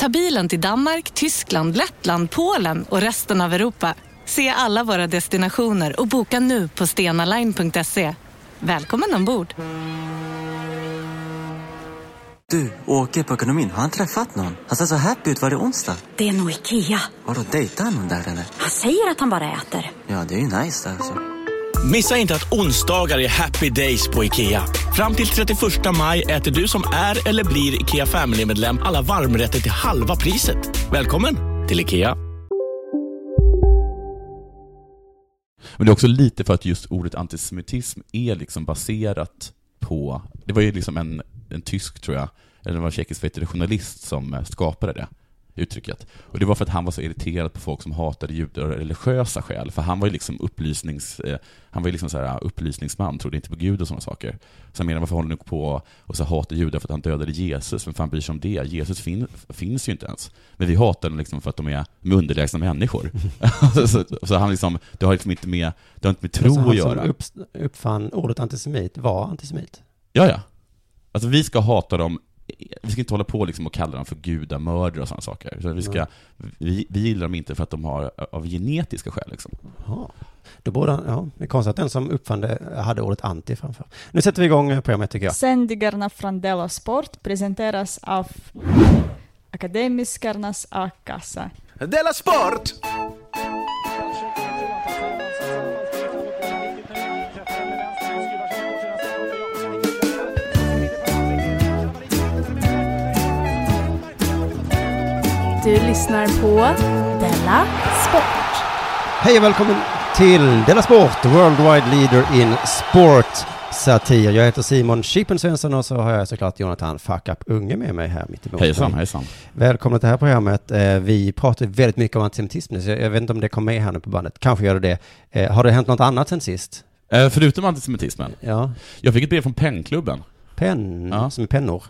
Ta bilen till Danmark, Tyskland, Lettland, Polen och resten av Europa. Se alla våra destinationer och boka nu på stenaline.se. Välkommen ombord! Du, åker på ekonomin. Har han träffat någon? Han ser så happy ut. Var det onsdag? Det är nog Ikea. Har du dejtat någon där eller? Han säger att han bara äter. Ja, det är ju nice där alltså. Missa inte att onsdagar är happy days på IKEA. Fram till 31 maj äter du som är eller blir IKEA Family-medlem alla varmrätter till halva priset. Välkommen till IKEA. Men det är också lite för att just ordet antisemitism är liksom baserat på, det var ju liksom en, en tysk, tror jag, eller en tjeckisk vet journalist som eh, skapade det uttrycket. Och det var för att han var så irriterad på folk som hatade judar av religiösa skäl, för han var ju liksom upplysnings, eh, han var ju liksom så här upplysningsman, trodde inte på Gud och sådana saker. Så han menade, varför håller ni på och så hatar judar för att han dödade Jesus? Vem fan bryr sig om det? Jesus fin, finns ju inte ens. Men vi hatar dem liksom för att de är underlägsna människor. så, så han liksom, det har liksom inte med, det har inte med tro Alltså, han att göra. som upp, uppfann ordet antisemit var antisemit. Ja, ja. Alltså vi ska hata dem, vi ska inte hålla på liksom och kalla dem för gudamördare och sådana saker. Så vi, ska, vi, vi gillar dem inte för att de har av genetiska skäl liksom. Då borde han, ja, det är konstigt att den som uppfann det hade ordet anti framför. Nu sätter vi igång programmet tycker jag. Sändningarna från Della Sport presenteras av Akademiskarnas A-kassa. Della Sport! Du lyssnar på Della Sport. Hej och välkommen till Della Sport, Worldwide Leader in Sport Satir. Jag heter Simon Chippen Svensson och så har jag såklart Jonathan Fuck Up Unge med mig här mitt emot. Hejsan, hejsan. Välkomna till det här programmet. Eh, Vi pratar väldigt mycket om antisemitism, så jag vet inte om det kom med här nu på bandet. Kanske gör det det. Eh, Har det hänt något annat sen sist? Eh, förutom antisemitismen. Ja, Jag fick ett brev från Pennklubben. penn, Ja. som är pennor?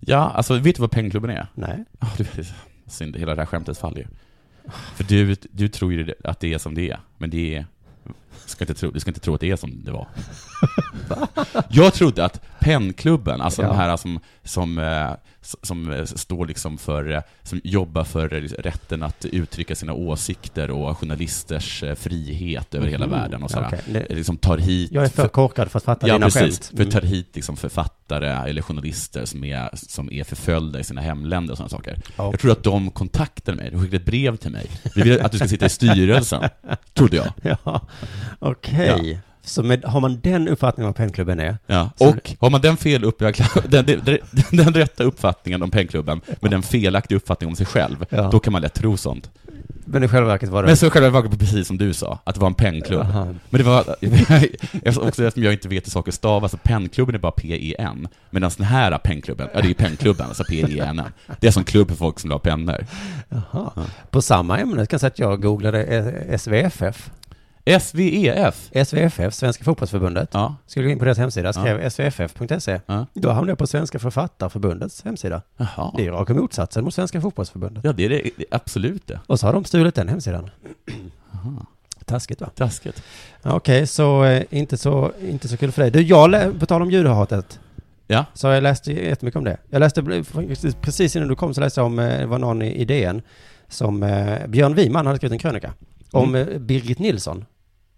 Ja, alltså vet du vad Pennklubben är? Nej. Oh, du, synd, hela det här skämtet faller ju. För du, du tror ju att det är som det är, men det är... Ska inte tro, du ska inte tro att det är som det var. Jag trodde att Pennklubben, alltså Ja. de här som, som, eh, som eh, står liksom för, eh, som jobbar för eh, rätten att uttrycka sina åsikter och journalisters frihet över hela Mhm. världen och sådär. Det- Liksom tar hit... Jag är för korkad för att fatta Ja, dina precis. skämt. För Mm. tar hit liksom författare eller journalister som är, som är förföljda i sina hemländer och sådana saker. Ja. Jag tror att de kontaktade mig, de skickade ett brev till mig. Vi vill att du ska sitta i styrelsen, trodde jag. Ja, okej. Så med, har man den uppfattningen om vad pennklubben är? Ja. Och har man den, fel upp, den, den, den, rätta uppfattningen om pennklubben, men den felaktiga uppfattningen om sig själv, Ja. då kan man lätt tro sånt. Men i själva verket var det... Men så själva var det precis som du sa, att det var en pennklubb. Men det var, också eftersom jag inte vet hur saker stavas, så pennklubben är bara P-E-N, medan den här pennklubben, ja det är pennklubben, alltså P-E-N. Det är som klubb för folk som vill ha pennor. Jaha. På samma ämne kan jag säga att jag googlade SVFF. SVEF. SVFF, Svenska Fotbollsförbundet. Ja. Skulle gå in på deras hemsida, skrev svff.se. Ja. Då hamnade jag på Svenska Författarförbundets hemsida. Jaha. Det är raka motsatsen mot Svenska Fotbollsförbundet. Ja, det är det, det är absolut det. Och så har de stulit den hemsidan. Taskigt va? Taskigt. Ja, Okej, så eh, inte så, inte så kul för dig. Du, jag, lä- på tal om judehatet, Ja. så jag läst jättemycket om det. Jag läste, precis innan du kom så läste jag om, eh, det var någon i DN, som eh, Björn Wiman hade skrivit en krönika om eh, Birgit Nilsson.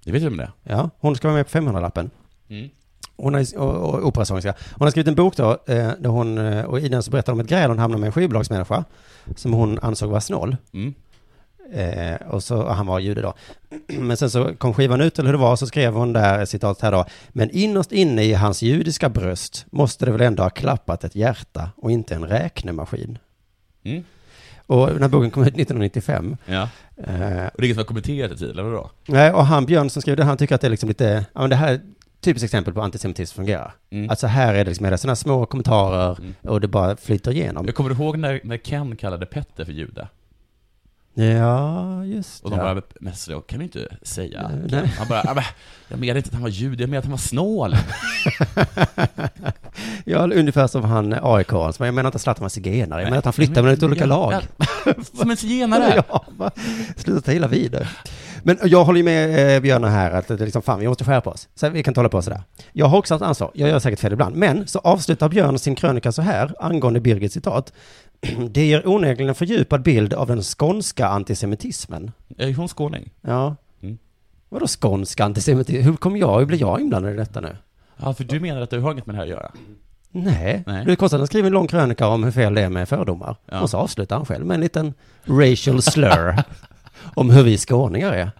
Det vet du om det Ja, hon ska vara med på 500-lappen. mm. Hon har, och, och operasångerska. Hon har skrivit en bok då, eh, där hon, eh, och i den så berättar hon om ett gräl hon hamnade med en skivbolagsmänniska, som hon ansåg var snål. Mm. Eh, och så, och han var jude då. Men sen så kom skivan ut, eller hur det var, så skrev hon där, citat här då, men innerst inne i hans judiska bröst måste det väl ändå ha klappat ett hjärta och inte en räknemaskin. Mm. Och den här boken kom ut 1995. Ja. Eh, Och det är ingen som har kommenterat det tidigare, eller vadå? nej, och han Björn som skrev det, han tycker att det är liksom lite, ja men det här är ett typiskt exempel på antisemitism fungerar. Mm. Att så här är det liksom, med sådana små kommentarer Mm. och det bara flyter igenom. Jag kommer ihåg när, när Ken kallade Petter för jude? Ja, just Och de det. bara, men så kan vi inte säga. Nej. Han bara, "Ja, men jag menade inte att han var jude, jag menade att han var snål. Ja, ungefär som han aik som jag menar inte att Zlatan var zigenare, jag menar att han flyttade mellan lite olika lag. Ja, som en zigenare. Ja, sluta ta illa vid. Men jag håller ju med eh, Björn här att det är liksom, fan, vi måste skärpa oss. Så vi kan inte hålla på sådär. Jag har också ett ansvar, jag gör säkert fel ibland. Men så avslutar Björn sin krönika så här, angående Birgits citat. Det ger onekligen en fördjupad bild av den skånska antisemitismen. Är hon skåning? Ja. Mm. Vadå skånska antisemitism? Hur kommer jag, hur blir jag inblandad i detta nu? Ja, för du menar att du har inget med det här att göra? Nej, Nej. han skriver en lång krönika om hur fel det är med fördomar. Ja. Och så avslutar han själv med en liten racial slur om hur vi skåningar är.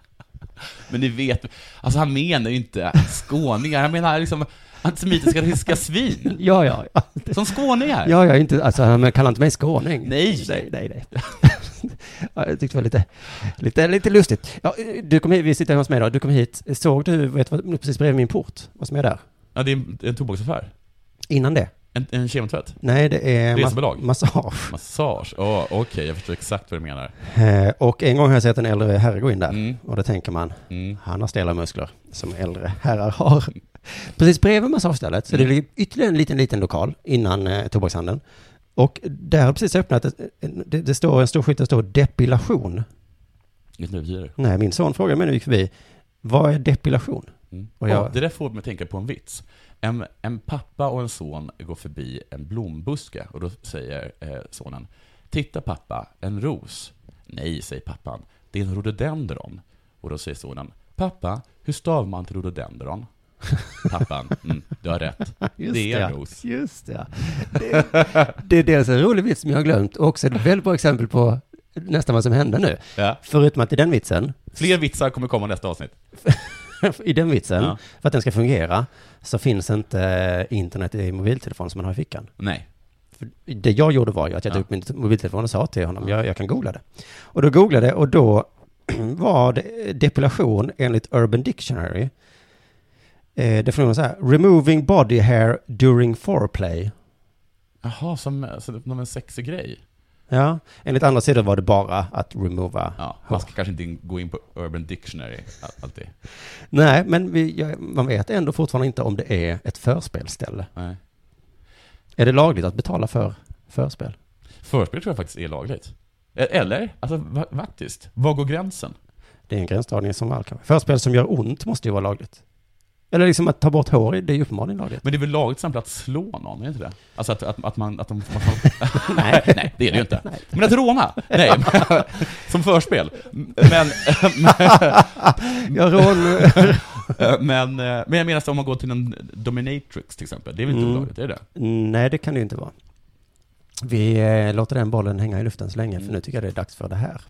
Men ni vet, alltså han menar ju inte skåningar, han menar liksom antisemitiska ryska svin. Ja, ja, ja. Som skåningar. Ja, är inte, alltså han kallar inte mig skåning. Nej. Nej, nej, nej. ja, jag tyckte det var lite, lite, lite lustigt. Ja, du kom hit, vi sitter hos mig då, du kom hit. Såg du, vet du precis bredvid min port, vad som är där? Ja, det är en, en tobaksaffär. Innan det? En, en kemontvätt. Nej, det är Resebolag. massage. Massage. Ja, okej, jag förstår exakt vad du menar. Eh, Och en gång har jag sett en äldre herre gå in där. Mm. Och då tänker man, Mm. han har stela muskler som äldre herrar har. Precis bredvid massagestället, så det Mm. ligger ytterligare en liten, liten lokal innan eh, tobakshandeln. Och där har precis öppnat, ett, det, det står en stor skylt, det står depilation. Inget nu betyder. Nej, min son frågade mig när vi gick förbi, vad är depilation? Mm. Och jag- Ja, det där får mig att tänka på en vits. En, en pappa och en son går förbi en blombuske och då säger eh, sonen Titta pappa, en ros. Nej, säger pappan, det är en rhododendron. Och då säger sonen Pappa, hur stavar man till rhododendron? Pappan, mm, du har rätt. Just det är en ros. Just det. Det, det är dels en rolig vits som jag har glömt och också ett väldigt bra exempel på nästan vad som hände nu. Ja. Förutom att i den vitsen, Fler vitsar kommer komma nästa avsnitt. i den vitsen, Ja. för att den ska fungera, så finns inte internet i mobiltelefon som man har i fickan. Nej. För det jag gjorde var ju att jag Ja. tog upp min mobiltelefon och sa till honom, jag, jag kan googla det. Och då googlade jag och då var det depilation enligt Urban Dictionary. Eh, definitionen så här, removing body hair during foreplay. Jaha, som, som en sexig grej. Ja, enligt andra sidor var det bara att remova Ja, hår. man ska kanske inte gå in på Urban Dictionary all- alltid. Nej, men vi, man vet ändå fortfarande inte om det är ett förspelställe. Nej. Är det lagligt att betala för förspel? Förspel tror jag faktiskt är lagligt. E- Eller, alltså faktiskt, var går gränsen? Det är en gränsdragning som all kanske. Förspel som gör ont måste ju vara lagligt. Eller liksom att ta bort hår, det är ju uppenbarligen lagligt. Men det är väl lagligt till att slå någon, är det inte det? Alltså att, att, att man... Att de, att man nej, nej, det är det ju inte. Men att råna? Nej, som förspel. Men... Jag rån... men, men jag menar om man går till en dominatrix till exempel, det är väl inte Mm. olagligt, är det? Nej, det kan det ju inte vara. Vi eh, låter den bollen hänga i luften så länge, för nu tycker jag det är dags för det här.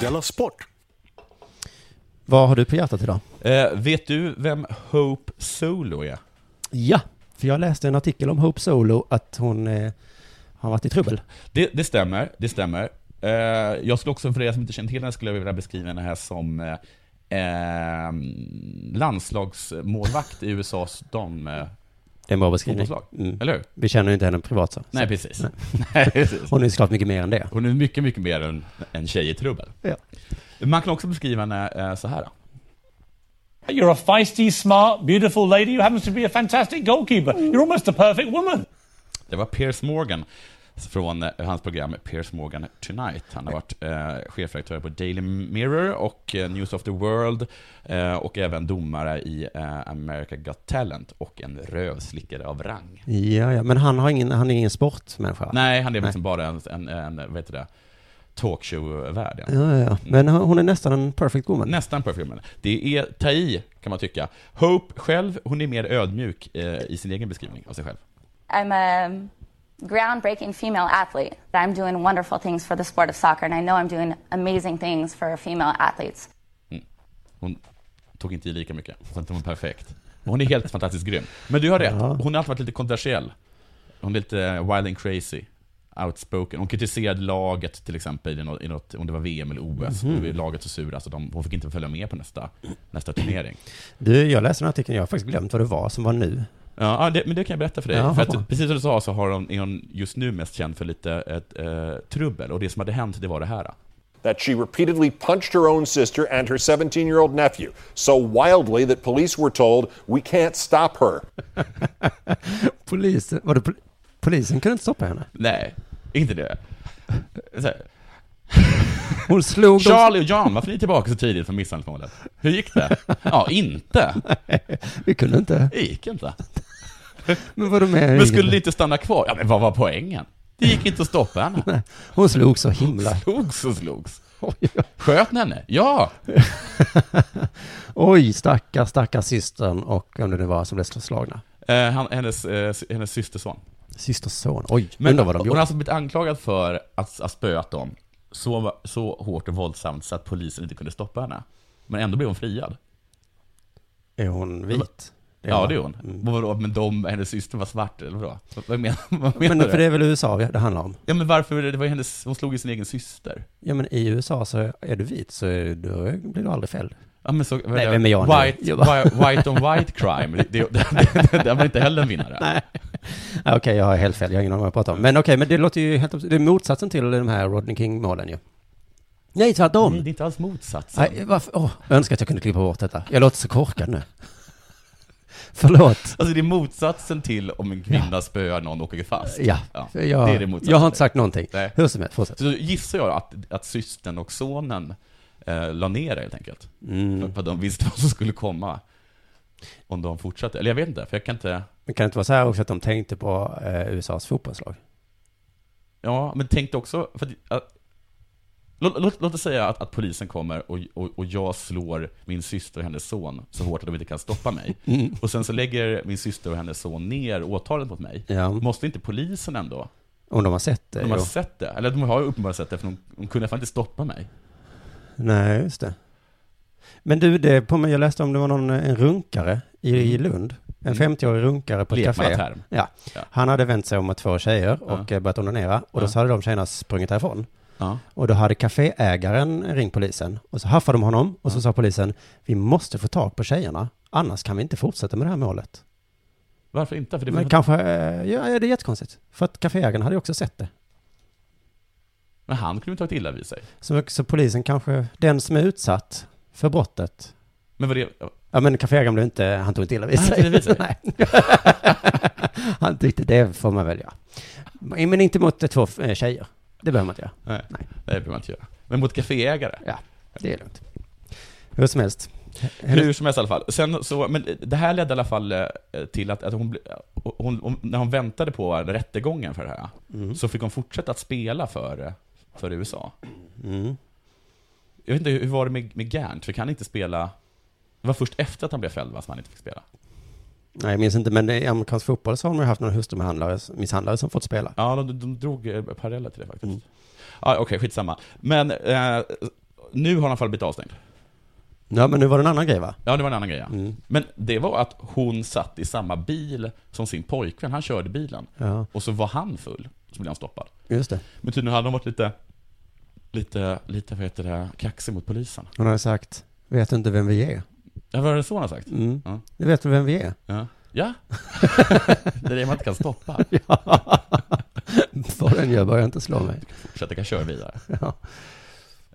Della Sport! Vad har du på hjärtat idag? Eh, vet du vem Hope Solo är? Ja, för jag läste en artikel om Hope Solo, att hon eh, har varit i trubbel. Det, det stämmer, det stämmer. Eh, jag skulle också, för er som inte känner till henne, skulle jag vilja beskriva henne här som eh, eh, landslagsmålvakt i USAs dam... Det är en bra beskrivning. Fotbollslag. Mm. Eller hur? Vi känner ju inte henne privat så. Nej, precis. Nej. Nej, precis. Hon är såklart mycket mer än det. Hon är mycket, mycket mer än en tjej i trubbel. Ja. Man kan också beskriva henne eh, så här. You're a feisty, smart, beautiful lady who happens to be a fantastic goalkeeper. You're almost a perfect woman. Det var Piers Morgan från eh, hans program Piers Morgan Tonight. Han har varit eh, chefredaktör på Daily Mirror och eh, News of the World eh, och även domare i eh, America Got Talent och en rövslickare av rang. Ja, ja, men han har ingen, han är ingen sportmänniska. Nej, han är Nej. liksom bara en, en, en vad heter det, talkshow-värld. Ja, ja, ja. Men hon är nästan en perfect woman. Nästan perfect woman. Det är ta i, kan man tycka. Hope själv, hon är mer ödmjuk eh, i sin egen beskrivning av sig själv. I'm a groundbreaking female athlete. I'm doing wonderful things for the sport of soccer, and I know I'm doing amazing things for female athletes. Hon tog inte i lika mycket, så att hon var perfekt. Hon är helt fantastiskt grym. Men du har rätt, hon har alltid varit lite kontroversiell. Hon är lite wild and crazy. Outspoken. Hon kritiserade laget till exempel i något, i något om det var VM eller OS. Då var laget så sura så de, hon fick inte följa med på nästa, nästa turnering. Du, jag läste den här artikeln, jag har faktiskt glömt vad det var som var nu. Ja, ja, det, men det kan jag berätta för dig. Ja, för att, precis som du sa så har hon, är hon just nu mest känd för lite ett, eh, trubbel, och det som hade hänt, det var det här. that she repeatedly punched her own sister and her 17 year old nephew so wildly that police were told, We can't stop her. Polisen, var det pol- polisen kunde inte stoppa henne? Nej, inte det. Hon slog Charlie och John, varför är ni tillbaka så tidigt från misshandelsmålet? Hur gick det? Ja, inte. Vi kunde inte. Det gick inte. Men vadå med? Men skulle ni inte stanna kvar? Ja, men vad var poängen? Det gick inte att stoppa henne. Hon slog så himla. Slogs och slogs. Sköt ni henne? Ja! Oj, stackars, stackars systern och vem det nu var som blev slagna. Eh, han, hennes, eh, hennes systerson. Systerson, oj, Men undrar vad de hon gjorde. har alltså blivit anklagad för att ha spöat dem så, så hårt och våldsamt så att polisen inte kunde stoppa henne. Men ändå blev hon friad. Är hon vit? ja, det är hon. Men Vadå, men de, hennes syster var svart, eller vadå? Vad, menar, vad menar Men du? för det är väl USA det handlar om? Ja, men varför? Det var hennes, hon slog ju sin egen syster. Ja, men i USA så är du vit så är, då blir du aldrig fälld. Ja, men så, Nej, vem är jag nu? white, bara- white, white on white crime, det, det, det, det, det var inte heller en vinnare. Nej. Ja, Okej, jag har helt fel. Jag har ingen aning vad jag pratar om. Men okej, men det låter ju helt... Det är motsatsen till de här Rodney King-målen ju. Nej, tvärtom. Nej, det är inte alls motsatsen. Nej, varför? Åh, jag önskar att jag kunde klippa bort detta. Jag låter så korkad nu. Förlåt. Alltså det är motsatsen till om en kvinna spöar någon och åker fast. Ja, för jag, det är det motsatsen. jag har inte sagt någonting. Nej. Hur som helst, fortsätt. Så gissar jag att, att systern och sonen eh, la ner det helt enkelt. Mm. För att de visste vad som skulle komma. Om de fortsatte. Eller jag vet inte, för jag kan inte... Men kan det inte vara så här också att de tänkte på eh, USAs fotbollslag? Ja, men tänkte också... För att, att, låt, låt, låt oss säga att, att polisen kommer och, och, och jag slår min syster och hennes son så hårt att de inte kan stoppa mig. Mm. Och sen så lägger min syster och hennes son ner åtalet mot mig. Ja. Måste inte polisen ändå Om de har sett det? De har jo. sett det. Eller de har ju uppenbarligen sett det, för de, de kunde fan inte stoppa mig. Nej, just det. Men du, det på mig, jag läste om det var någon, en runkare i, i Lund. En Mm. 50-årig runkare på ett café. Ja. Ja. Han hade vänt sig om med två tjejer och Ja. eh, börjat onanera. Och då Ja. hade de tjejerna sprungit härifrån. Ja. Och då hade kaféägaren ringt polisen. Och så haffade de honom. Och så sa polisen, vi måste få tag på tjejerna. Annars kan vi inte fortsätta med det här målet. Varför inte? För det Men kanske, eh, ja det är jättekonstigt. För att kaféägaren hade ju också sett det. Men han kunde ju tagit illa vid sig. Så, så polisen kanske, den som är utsatt för brottet. Men vad det... Ja men kaféägaren blev inte, han tog inte illa vid Han sig. vid sig? Han tyckte det får man väl göra. Men inte mot eh, två eh, tjejer. Det behöver man inte göra. Nej, Nej. det behöver man inte göra. Men mot kaféägare? Ja, det är lugnt. Hur som helst. Hur som helst i alla fall. Sen så, men det här ledde i alla fall eh, till att, att hon, hon, hon, när hon väntade på rättegången för det här, Mm. så fick hon fortsätta att spela för, för USA. Mm. Jag vet inte, hur var det med, med? För kan han inte spela... Det var först efter att han blev fälld va, som han inte fick spela. Nej, jag minns inte, men i amerikansk fotboll så har de ju haft några hustrumisshandlare misshandlare som fått spela. Ja, de, de drog eh, paralleller till det faktiskt. Ja, Okej, skitsamma. Men eh, nu har han i alla fall blivit avstängd. Ja, men nu var det en annan grej va? Ja, det var en annan grej. ja. Mm. Men det var att hon satt i samma bil som sin pojkvän. Han körde bilen. Ja. Och så var han full. Så blev han stoppad. Just det. Men tydligen hade de varit lite, lite, lite, vad heter det, kaxig mot polisen. Hon hade sagt, vet du inte vem vi är? Ja, vad var det så han har sagt? Mm. Ja. Du vet vem vi är? Ja. ja. det är det man inte kan stoppa. ja. Vad den gör börjar inte slå mig. Fortsätta kan köra vidare. Ja.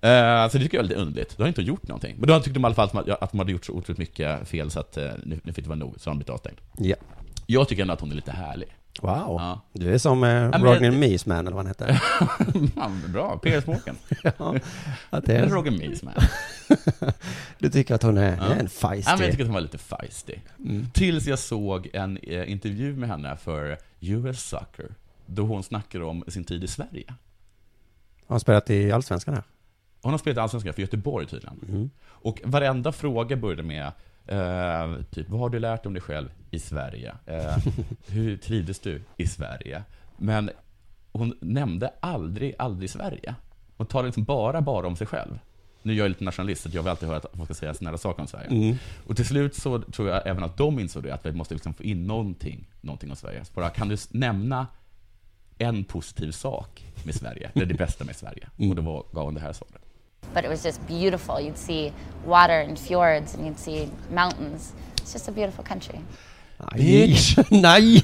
Eh, så det tycker jag är lite underligt. Du har inte gjort någonting. Men då tyckte de i alla fall att de hade gjort så otroligt mycket fel så att eh, nu, nu fick det vara nog, så har de blivit avstängd. Ja. Jag tycker ändå att hon är lite härlig. Wow. Ja. Du är som eh, Roger Meesman eller vad han heter. Ja, bra, P.R. Småken. ja, att det är... Roger Meesman. Du tycker att hon är, Ja. en feisty? Ja, men jag tycker att hon var lite feisty. Mm. Tills jag såg en eh, intervju med henne för US Soccer, då hon snackar om sin tid i Sverige. Har hon spelat i Allsvenskan här? Hon har spelat i Allsvenskan för Göteborg tydligen. Mm. Och varenda fråga började med eh, typ, vad har du lärt om dig själv i Sverige? Eh, hur trivdes du i Sverige? Men hon nämnde aldrig, aldrig Sverige. Hon talade liksom bara, bara om sig själv. Nu är jag lite nationalist, så jag vill alltid höra att folk ska säga snälla saker om Sverige. Mm. Och till slut så tror jag även att de insåg det, att vi måste liksom få in någonting, någonting om Sverige. Så bara, kan du nämna en positiv sak med Sverige, eller det bästa med Sverige? Och då var, gav hon det här svaret. But it was just beautiful. You'd see water and fjords and you'd see mountains. It's just a beautiful country. Bitch! Nej!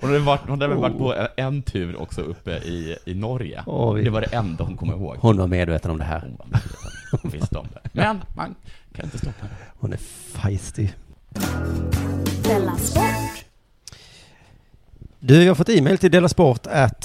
Hon hade varit, hon hade varit på en tur också uppe i, i Norge. Oj. Det var det enda hon kom ihåg. Hon var medveten om det här. Hon var medveten. Hon visste om det. Men man kan inte stoppa henne. Hon är feisty. Du, jag har fått e-mail till Dela Sport att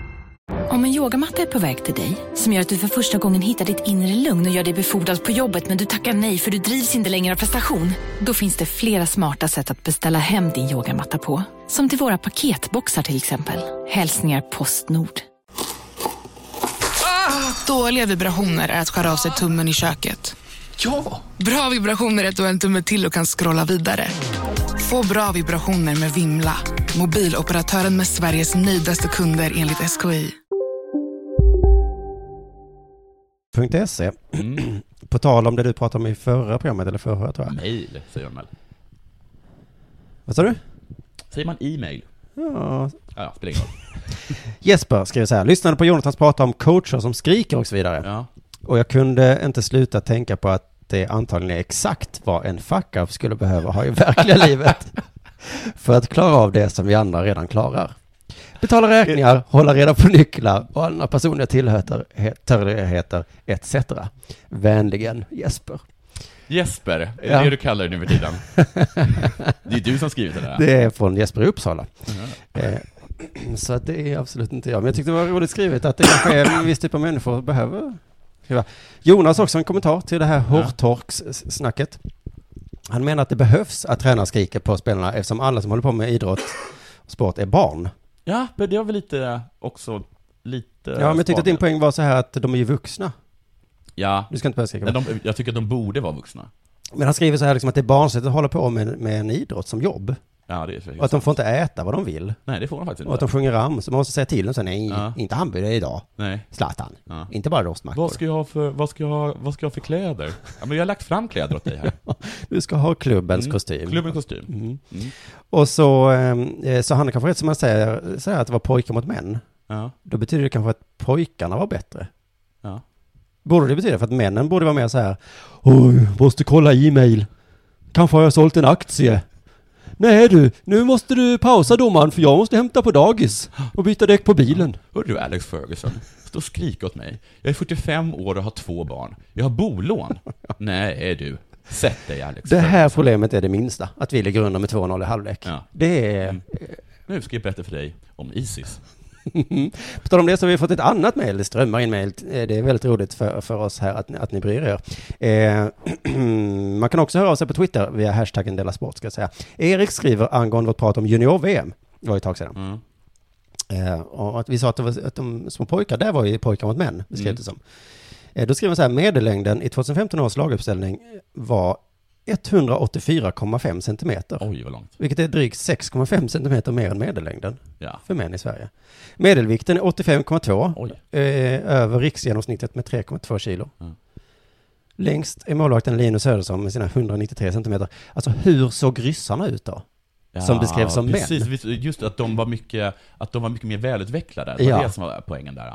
Om en yogamatta är på väg till dig, som gör att du för första gången hittar ditt inre lugn och gör dig befordrad på jobbet men du tackar nej för du drivs inte längre av prestation. Då finns det flera smarta sätt att beställa hem din yogamatta på. Som till våra paketboxar till exempel. Hälsningar Postnord. Dåliga vibrationer är att skära av sig tummen i köket. Ja! Bra vibrationer är att du har en tumme till och kan scrolla vidare. Få bra vibrationer med Vimla. Mobiloperatören med Sveriges nöjdaste kunder enligt SKI. .se. Mm. På tal om det du pratade om i förra programmet, eller förra tror jag. Mail, säger de väl? Vad sa du? Säger man e-mail? Ja. Ja, spelar ingen roll. Jesper skriver så här, lyssnade på Jonathans prata om coacher som skriker och så vidare. Ja. Och jag kunde inte sluta tänka på att det antagligen är exakt vad en fuck-up skulle behöva ha i verkliga livet. För att klara av det som vi andra redan klarar. Betala räkningar, hålla reda på nycklar och andra personliga tillhörigheter etc. Vänligen Jesper. Jesper, är det Ja. det du kallar dig nu för tiden? Det är du som skrivit det där. Det är från Jesper i Uppsala. Eh, Så att det är absolut inte jag. Men jag tyckte det var roligt skrivet att det kanske är en viss typ av människor behöver skriva. Jonas också en kommentar till det här hårtorks-snacket. Han menar att det behövs att tränare skriker på spelarna eftersom alla som håller på med idrott och sport är barn. Ja, men det var väl lite också lite... Ja, men jag tyckte att din poäng var så här att de är ju vuxna. Ja. Du ska inte börja skrika. Men de, jag tycker att de borde vara vuxna. Men han skriver så här liksom att det är barnsligt att hålla på med, med en idrott som jobb. Ja, det är Och att de får inte äta vad de vill. Nej, det får de faktiskt Och att de inte. sjunger ram, så man måste säga till dem så nej, Ja. inte hamburgare idag. Nej. Zlatan. Ja. Inte bara rostmackor. Vad ska jag ha för, vad ska jag ha, vad ska jag ha för kläder? Ja, men jag har lagt fram kläder åt dig här. Du ska ha klubbens Mm. kostym. Klubbens kostym. Mm. Mm. Och så, eh, så han kanske rätt som man säger, säger att det var pojkar mot män. Ja. Då betyder det kanske att pojkarna var bättre. Ja. Borde det betyda, för att männen borde vara mer så här, oj, måste kolla e-mail. Kanske har jag sålt en aktie. Nej du, nu måste du pausa domaren för jag måste hämta på dagis och byta däck på bilen. Hör du Alex Ferguson, stå och skrika åt mig. Jag är 45 år och har två barn. Jag har bolån. Nej du, sätt dig Alex Det här problemet är det minsta, att vi ligger under med 2-0 i halvlek. Ja. Det är... Mm. Nu ska jag berätta för dig om Isis. På tal om det så har vi fått ett annat mejl, det strömmar in mejl. Eh, Det är väldigt roligt för, för oss här att, ni- att ni bryr er. Eh, man kan också höra av sig på Twitter via hashtaggen Dela Sport, ska jag säga. Erik skriver angående vårt prat om junior-VM, det var ju ett tag sedan. Mm. Eh, och att vi sa att, det var, att de små pojkar, där var ju pojkar mot män, beskrev Mm. det som. Eh, då skriver man så här, medellängden i 2015 års laguppställning var 184,5 centimeter. Oj, vad långt. Vilket är drygt 6,5 centimeter mer än medellängden Ja. för män i Sverige. Medelvikten är 85,2 Oj. eh, över riksgenomsnittet med 3,2 kilo. Mm. Längst är målvakten Linus Söderson med sina 193 centimeter. Alltså hur såg ryssarna ut då? som beskrevs som precis, män. Just att de var mycket, att de var mycket mer välutvecklade. Det var Ja. det som var poängen där.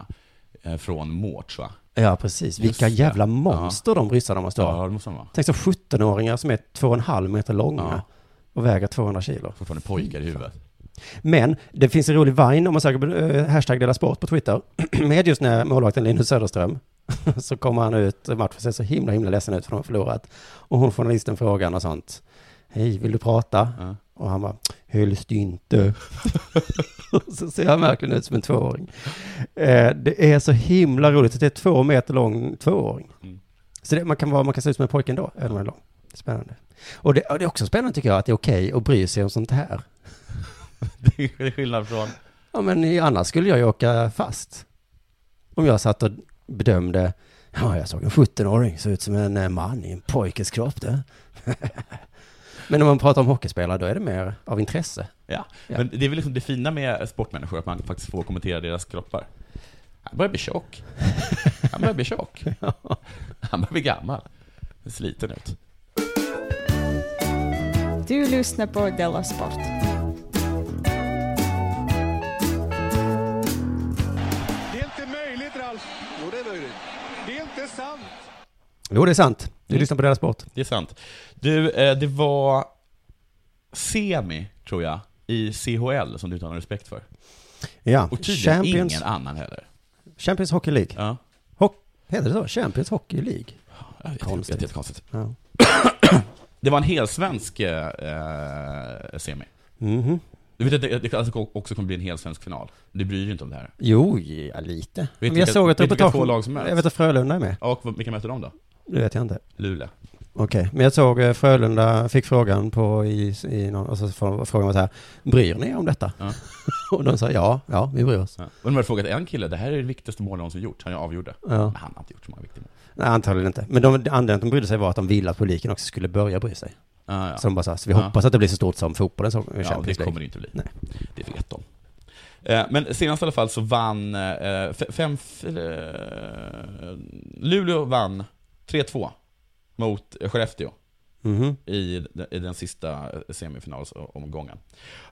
eh, Från Mårts va? Ja, precis. Just Vilka det. jävla monster de ryssarna måste Ja, vara. det måste de vara. Tänk så 17-åringar som är 2,5 meter långa Ja. och väger 200 kilo. Fortfarande pojkar i huvudet. Men det finns en rolig vine om man söker på eh, hashtag dela sport på Twitter. Med just när målvakten Linus Söderström så kommer han ut, matchen ser så himla himla ledsen ut för de har förlorat. Och hon journalisten frågan och sånt. Hej, vill du prata? Ja. Och han bara, helst inte. så ser han verkligen ut som en tvååring. Eh, det är så himla roligt att det är två meter lång tvååring. Mm. Så det, man, kan vara, man kan se ut som en pojke ändå, även om man är lång. Spännande. Och det, och det är också spännande tycker jag att det är okej att bry sig om sånt här. Det är skillnad från... Ja, men annars skulle jag ju åka fast. Om jag satt och bedömde, ja, jag såg en 17-åring, såg ut som en eh, man i en pojkes kropp det. men om man pratar om hockeyspelare, då är det mer av intresse. Ja. Ja. men det är väl liksom det fina med sportmänniskor, att man faktiskt får kommentera deras kroppar. Han börjar bli tjock. Han börjar bli tjock. Han börjar bli gammal. Sliten ut. Du lyssnar på Della Sport. Jo, det är sant. Du Mm. lyssnar på deras sport. Det är sant. Du, eh, det var semi, tror jag, i CHL som du inte har någon respekt för. Ja, Och tydligen Champions- ingen annan heller. Champions Hockey League. Ja. Hock, heter det så? Champions Hockey League? Jag vet, Konstigt. Konstigt. konstigt. Ja. Det var en helsvensk eh, semi. Mhm. Du vet att det, det alltså också kommer bli en helsvensk final? Du bryr dig inte om det här? Jo, ja, lite. Vet Men jag vilka- såg ett reportage. som möts? Jag vet att Frölunda är med. Och vilka möter de då? Det vet jag inte. Luleå. Okej, men jag såg eh, Frölunda fick frågan på i, i någon, och så frågan var så här, bryr ni er om detta? Ja. och de sa ja, ja, vi bryr oss. Ja. Och de hade frågat en kille, det här är det viktigaste målet någonsin gjort, han avgjorde. Ja. Men han har inte gjort så många viktiga mål. Nej, antagligen inte. Men de, anledningen att de brydde sig var att de ville att publiken också skulle börja bry sig. Ah, ja. Så de bara sa, så vi Ja. hoppas att det blir så stort som fotbollen som Ja, Champions det League. kommer det inte bli. Nej. Det vet de. Eh, Men senast i alla fall så vann eh, fem... Luleå vann 3-2 mot Skellefteå Mhm. i, i den sista semifinalsomgången.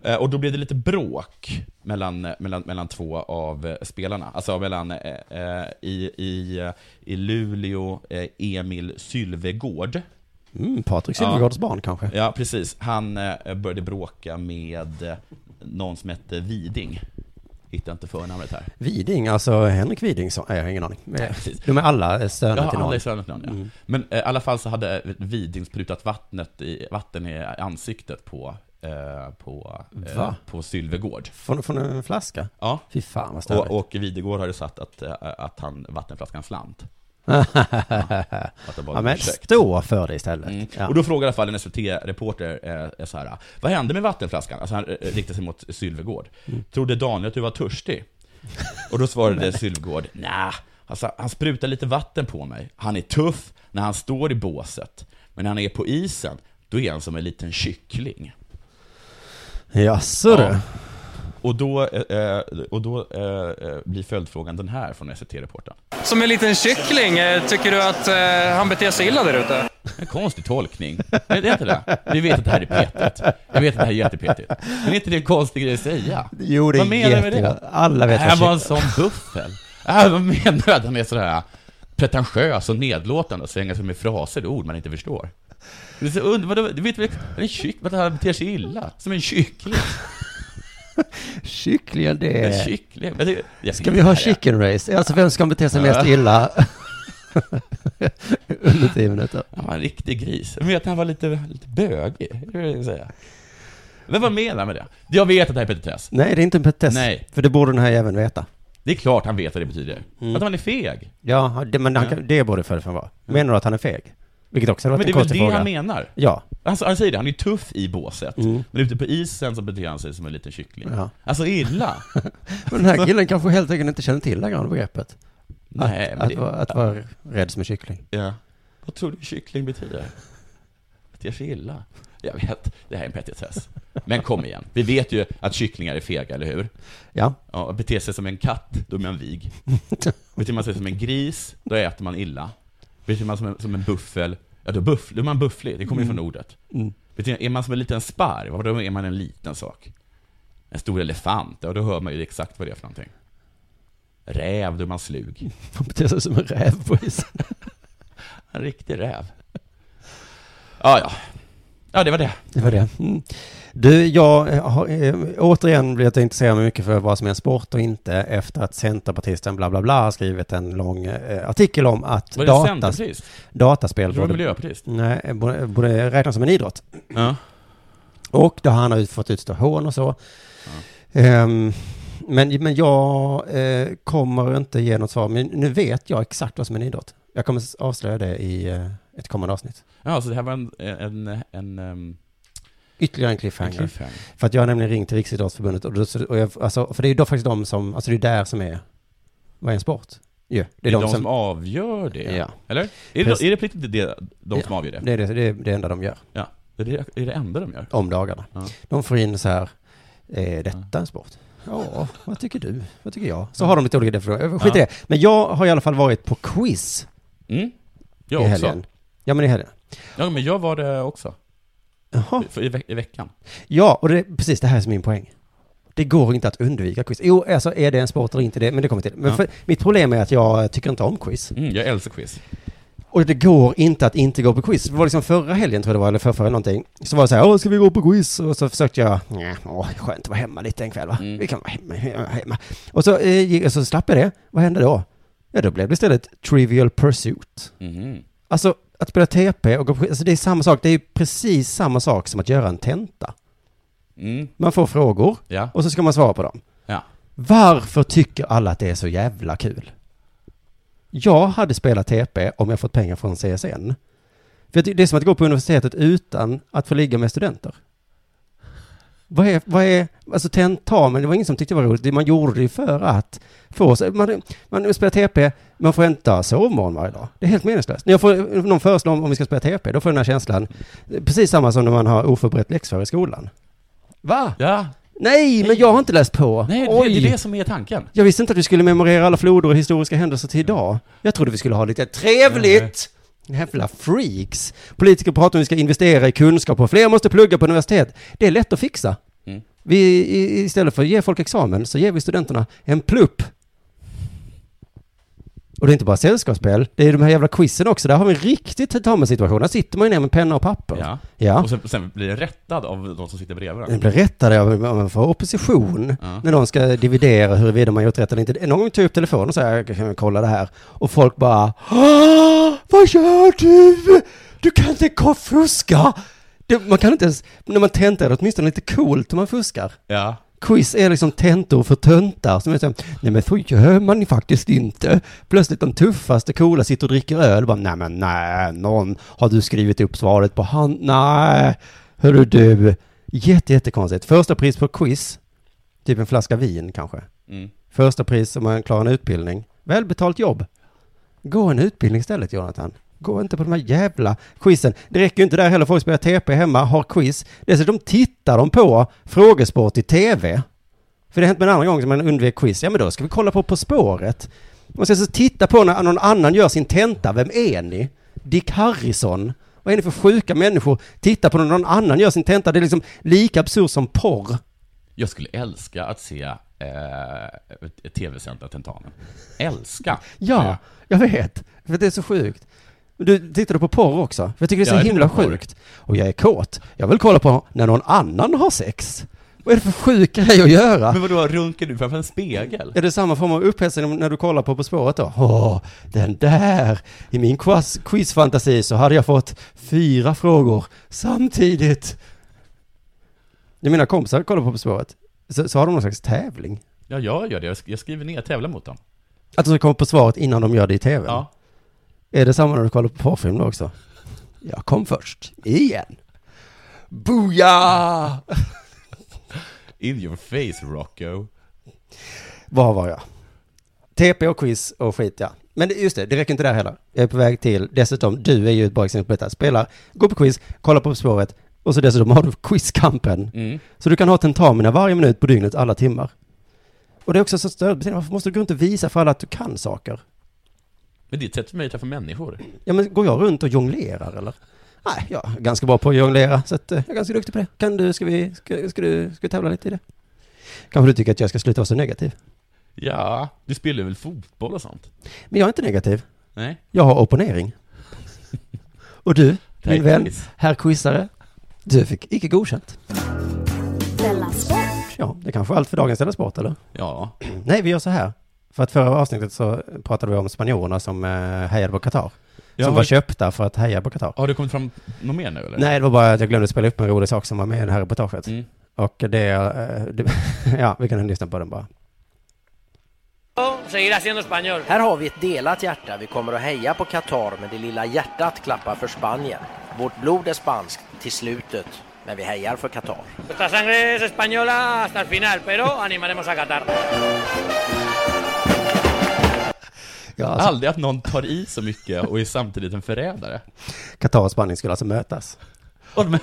Eh, Och då blev det lite bråk mellan, mellan, mellan två av eh, spelarna. Alltså mellan eh, eh, i, i, eh, i Luleå, eh, Emil Sylvegård. Mm, Patrik Sylvegårds barn kanske? Ja, precis. Han började bråka med någon som hette Viding. Hittar inte förnamnet här. Viding, alltså Henrik Viding, så, nej, jag har ingen aning. Nej. De är alla söner Ja, till alla någon. är söner till någon, ja. Mm. Men eh, i alla fall så hade Viding sprutat vattnet i, vatten i ansiktet på, eh, på, eh, på Sylvegård. Från, från en flaska? Ja. Fy fan vad störigt. Och, och Videgård hade sagt att, eh, att han, vattenflaskan slant. Att det var ja, en men ursäkt. stå för det istället. Mm. Ja. Och då frågade i alla fall en SVT-reporter eh, så här, vad hände med vattenflaskan? Alltså han eh, riktade sig mot Sylvegård. Mm. Trodde Daniel att du var törstig? Och då svarade Sylvegård, nej, alltså, han sprutar lite vatten på mig. Han är tuff när han står i båset, men när han är på isen, då är han som en liten kyckling. Jaså du? Och då, eh, eh, och då eh, eh, blir följdfrågan den här från SVT-reportern. Som en liten kyckling, eh, tycker du att eh, han beter sig illa där ute? En konstig tolkning. Nej, det är inte det. Vi vet att det här är petigt. Jag vet att det här är jättepetigt. Men är inte det en konstig grej att säga? Jo, det är Vad menar du med det? Alla vet Det här vad var en sån buffel. Äh, vad menar du att han är sådär pretentiös och nedlåtande och svänger sig med fraser och ord man inte förstår? Är du vet väl, en kyck, vad han beter sig illa? Som en kyckling. Kycklingen, det är... kyckling. Jag jag Ska vi ha chicken race? Alltså vem ska bete sig Ja. mest illa? Under tio minuter. Han var en riktig gris. Jag vet att han var lite, lite bögig, det vill jag säga. Men vad menar han med det? Jag vet att det här är petitess. Nej, det är inte en petitess. Nej. För det borde den här även veta. Det är klart han vet vad det betyder. Mm. Att han är feg. Ja, det, men han Ja. det borde följdfrågan vara. Menar du att han är feg? Vilket också hade Men varit det är en väl det fråga. han menar? Ja. Alltså, han säger det, han är tuff i båset. Mm. Men ute på isen så beter han sig som en liten kyckling. Ja. Alltså illa. Men den här killen kanske helt enkelt inte känner till det här begreppet. Nej, att, men att, det- vara, att vara rädd som en kyckling. Ja. Vad tror du kyckling betyder? Beter sig illa. Jag vet, det här är en petitess. Men kom igen, vi vet ju att kycklingar är fega, eller hur? Ja. Ja, och beter sig som en katt, då är man vig. Beter man sig som en gris, då äter man illa. Beter man som en, som en buffel, ja då, buff, då är man bufflig, det kommer ju Mm. från ordet. Mm. Beter, är man som en liten sparv, då är man en liten sak. En stor elefant, ja då hör man ju exakt vad det är för någonting. Räv, då är man slug. Man beter sig som en räv på isen. En riktig räv. Ja, ja. Ja, det var det. Det var det. Mm. Du, jag har eh, återigen blivit intresserad mycket för vad som är en sport och inte efter att Centerpartisten bla bla bla har skrivit en lång eh, artikel om att Var det Centerpartist? dataspel det var Miljöpartist. nej, borde, borde räknas som en idrott. Ja. Och då har han ut- fått utstå hån och så. Ehm, men, men jag eh, kommer inte ge något svar. Men nu vet jag exakt vad som är en idrott. Jag kommer avslöja det i eh, ett kommande avsnitt. Ja, så det här var en, en, en, en Ytterligare en cliffhanger. En cliffhanger. För att jag har nämligen ringt till Riksidrottsförbundet och, då, och jag, alltså, för det är ju då faktiskt de som, alltså det är där som är, vad är en sport? Jo, det är de, som, avgör det. Ja. Eller? Är det, är det på riktigt det, de som Ja, avgör det? Det är det, det är det enda de gör. Ja. Är det, är det enda de gör? Om dagarna. Ja. De får in så här, är detta en sport? Ja, vad tycker du? Vad tycker jag? Så har de lite olika definitioner. Skit i det. Men jag har i alla fall varit på quiz Mm. i Jag också. helgen. Ja, men i helgen. Ja, men jag var det också. Jaha. I, veck- I veckan. Ja, och det är precis det här som är min poäng. Det går inte att undvika quiz. Jo, alltså är det en sport eller inte det, men det kommer till. Men Ja. för, mitt problem är att jag tycker inte om quiz. Mm, jag älskar quiz. Och det går inte att inte gå på quiz. Det var liksom förra helgen tror jag det var, eller förra, någonting. Så var det så här, åh, ska vi gå på quiz? Och så försökte jag, nej, åh, skönt att vara hemma lite en kväll va? Vi kan vara hemma, hemma, hemma. Och så, eh, så slapp jag det. Vad hände då? Ja, då blev det istället Trivial Pursuit. Mhm. Alltså, att spela TP och gå på alltså det är samma sak. Det är precis samma sak som att göra en tenta. Mm. Man får frågor Ja. och så ska man svara på dem. Ja. Varför tycker alla att det är så jävla kul? Jag hade spelat TP om jag fått pengar från CSN. För det är som att gå på universitetet utan att få ligga med studenter. Vad är, vad är, alltså tentamen, det var ingen som tyckte det var roligt. Det- Man gjorde det ju för att få, sig- man, man spelar TP, man får inte ha sovmorgon varje dag. Det är helt meningslöst. När jag får, någon föreslår om vi ska spela TP, då får jag den här känslan, precis samma som när man har oförberett läxför i skolan. Va? Ja. Nej, men jag har inte läst på. Nej, Oj. det är det som är tanken. Jag visste inte att vi skulle memorera alla floder och historiska händelser till idag. Jag trodde vi skulle ha lite trevligt. Jävla freaks. Politiker pratar om att vi ska investera i kunskap och fler måste plugga på universitet. Det är lätt att fixa. Mm. Vi, istället för att ge folk examen så ger vi studenterna en plupp. Och det är inte bara sällskapsspel, det är de här jävla quizen också. Där har vi en riktigt tentamen-situation. Där sitter man ju ner med penna och papper. Ja. Ja. Och sen, sen blir det rättad av de som sitter bredvid Den blir rättade av av- för opposition Ja. när någon ska dividera huruvida man gjort rätt eller inte. Någon gång tar upp telefonen och säger, kan jag kolla det här? Och folk bara, "Åh, vad gör du? Du kan inte fuska! Det, man kan inte ens, när man tentar är det åtminstone lite coolt om man fuskar. Ja. Quiz är liksom tentor för töntar som är så nej men så gör man ju faktiskt inte. Plötsligt de tuffaste coola sitter och dricker öl bara, nej men nej, någon, har du skrivit upp svaret på hand? Nej, hörru du. Jätte, jättekonstigt. Första pris på quiz, typ en flaska vin kanske. Mm. Första pris om man klarar en utbildning. Välbetalt jobb. Gå en utbildning istället, Jonathan. Gå inte på de här jävla quizen. Det räcker ju inte där heller. Folk spelar TP hemma, har quiz. Dessutom tittar de på frågesport i TV. För det har hänt med en annan gång som man undvek quiz. Ja, men då ska vi kolla på På spåret. Man ska så titta på när någon annan gör sin tenta. Vem är ni? Dick Harrison. Vad är ni för sjuka människor? Titta på när någon annan gör sin tenta. Det är liksom lika absurt som porr. Jag skulle älska att se eh, tv-sända tentamen. Älska! Ja, jag vet. För det är så sjukt. Du tittar du på porr också? För jag tycker det är så Ja, jag himla porr. sjukt. Och jag är kåt. Jag vill kolla på när någon annan har sex. Vad är det för sjuk grej att göra? Men vadå, runkar du framför en spegel? Är det samma form av upphetsning när du kollar på På spåret då? Åh, den där! I min quiz, quizfantasi så hade jag fått fyra frågor samtidigt. När mina kompisar kollar på På spåret så, så har de någon slags tävling. Ja, jag gör det. Jag skriver ner, tävlar mot dem. Att de ska komma på svaret innan de gör det i tv? Ja. Är det samma när du kollar på porrfilm då också? Jag kom först, igen. Booyah! In your face, Rocco. Var var jag? TP och quiz och skit ja. Men just det, det räcker inte där heller. Jag är på väg till, dessutom, du är ju ett bra exempel på detta. Spelar, går på quiz, kollar på På spåret och så dessutom har du quizkampen. Mm. Så du kan ha tentamina varje minut på dygnet, alla timmar. Och det är också så stödbeteende, varför måste du gå runt och visa för alla att du kan saker? Men det är ett sätt för mig att träffa människor. Ja men går jag runt och jonglerar eller? Nej, jag är ganska bra på att jonglera, så att, eh, jag är ganska duktig på det. Kan du, ska vi, ska, ska du, ska vi tävla lite i det? Kanske du tycker att jag ska sluta vara så negativ? Ja, du spelar väl fotboll och sånt? Men jag är inte negativ. Nej. Jag har opponering. Och du, min är vän, herr quizare, du fick icke godkänt. Ja, det kanske är allt för dagens Della Sport, eller? Ja. Nej, vi gör så här. För att förra avsnittet så pratade vi om spanjorerna som eh, hejade på Qatar. Ja, som var köpta för att heja på Qatar. Har det kommit fram något mer nu eller? Nej, det var bara att jag glömde spela upp en rolig sak som var med i det här reportaget. Mm. Och det, eh, det ja, vi kan lyssna på den bara. Här har vi ett delat hjärta. Vi kommer att heja på Qatar, men det lilla hjärtat klappar för Spanien. Vårt blod är spanskt till slutet, men vi hejar för Qatar. Nuestra sangre es española hasta el final, pero animaremos a Qatar. Ja, alltså, Aldrig att någon tar i så mycket och är samtidigt en förrädare. Qatar och Spanien skulle alltså mötas. Och de,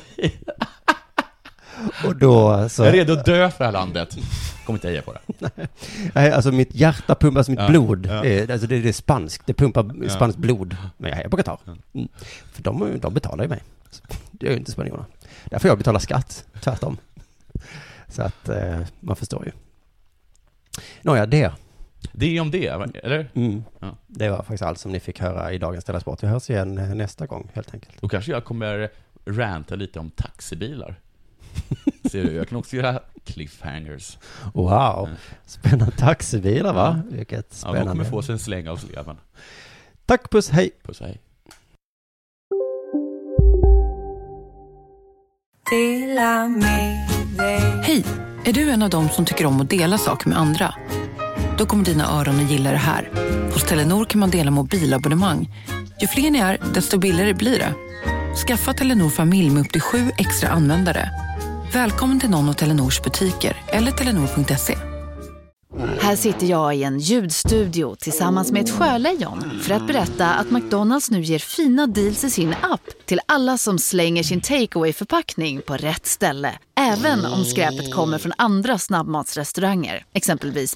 Och då så... jag är redo att dö för det här landet. Kommer inte heja på det. Nej, alltså mitt hjärta pumpar, alltså mitt Ja, blod, ja. alltså det, det är spanskt, det pumpar Ja. spanskt blod. Men jag hejar på Qatar. Mm. För de, de betalar ju mig. Det gör ju inte spanjorerna. Därför jag betalar skatt, tvärtom. Så att eh, man förstår ju. Nåja, det. Det är om det, eller? Mm. Ja. Det var faktiskt allt som ni fick höra i dagens Della Sport. Vi hörs igen eh, nästa gång, helt enkelt. Då kanske jag kommer ranta lite om taxibilar. Ser du, jag kan också göra cliffhangers. Wow, spännande taxibilar va? Ja. Vilket Ja, de spännande. kommer få sig en släng av sleven. Tack, puss, hej! Puss hej. Hej! Är du en av dem som tycker om att dela saker med andra? Då kommer dina öron att gilla det här. Hos Telenor kan man dela mobilabonnemang. Ju fler ni är, desto billigare blir det. Skaffa Telenor familj med upp till sju extra användare. Välkommen till någon av Telenors butiker eller telenor.se. Här sitter jag i en ljudstudio tillsammans med ett sjölejon för att berätta att McDonalds nu ger fina deals i sin app till alla som slänger sin takeaway förpackning på rätt ställe. Även om skräpet kommer från andra snabbmatsrestauranger, exempelvis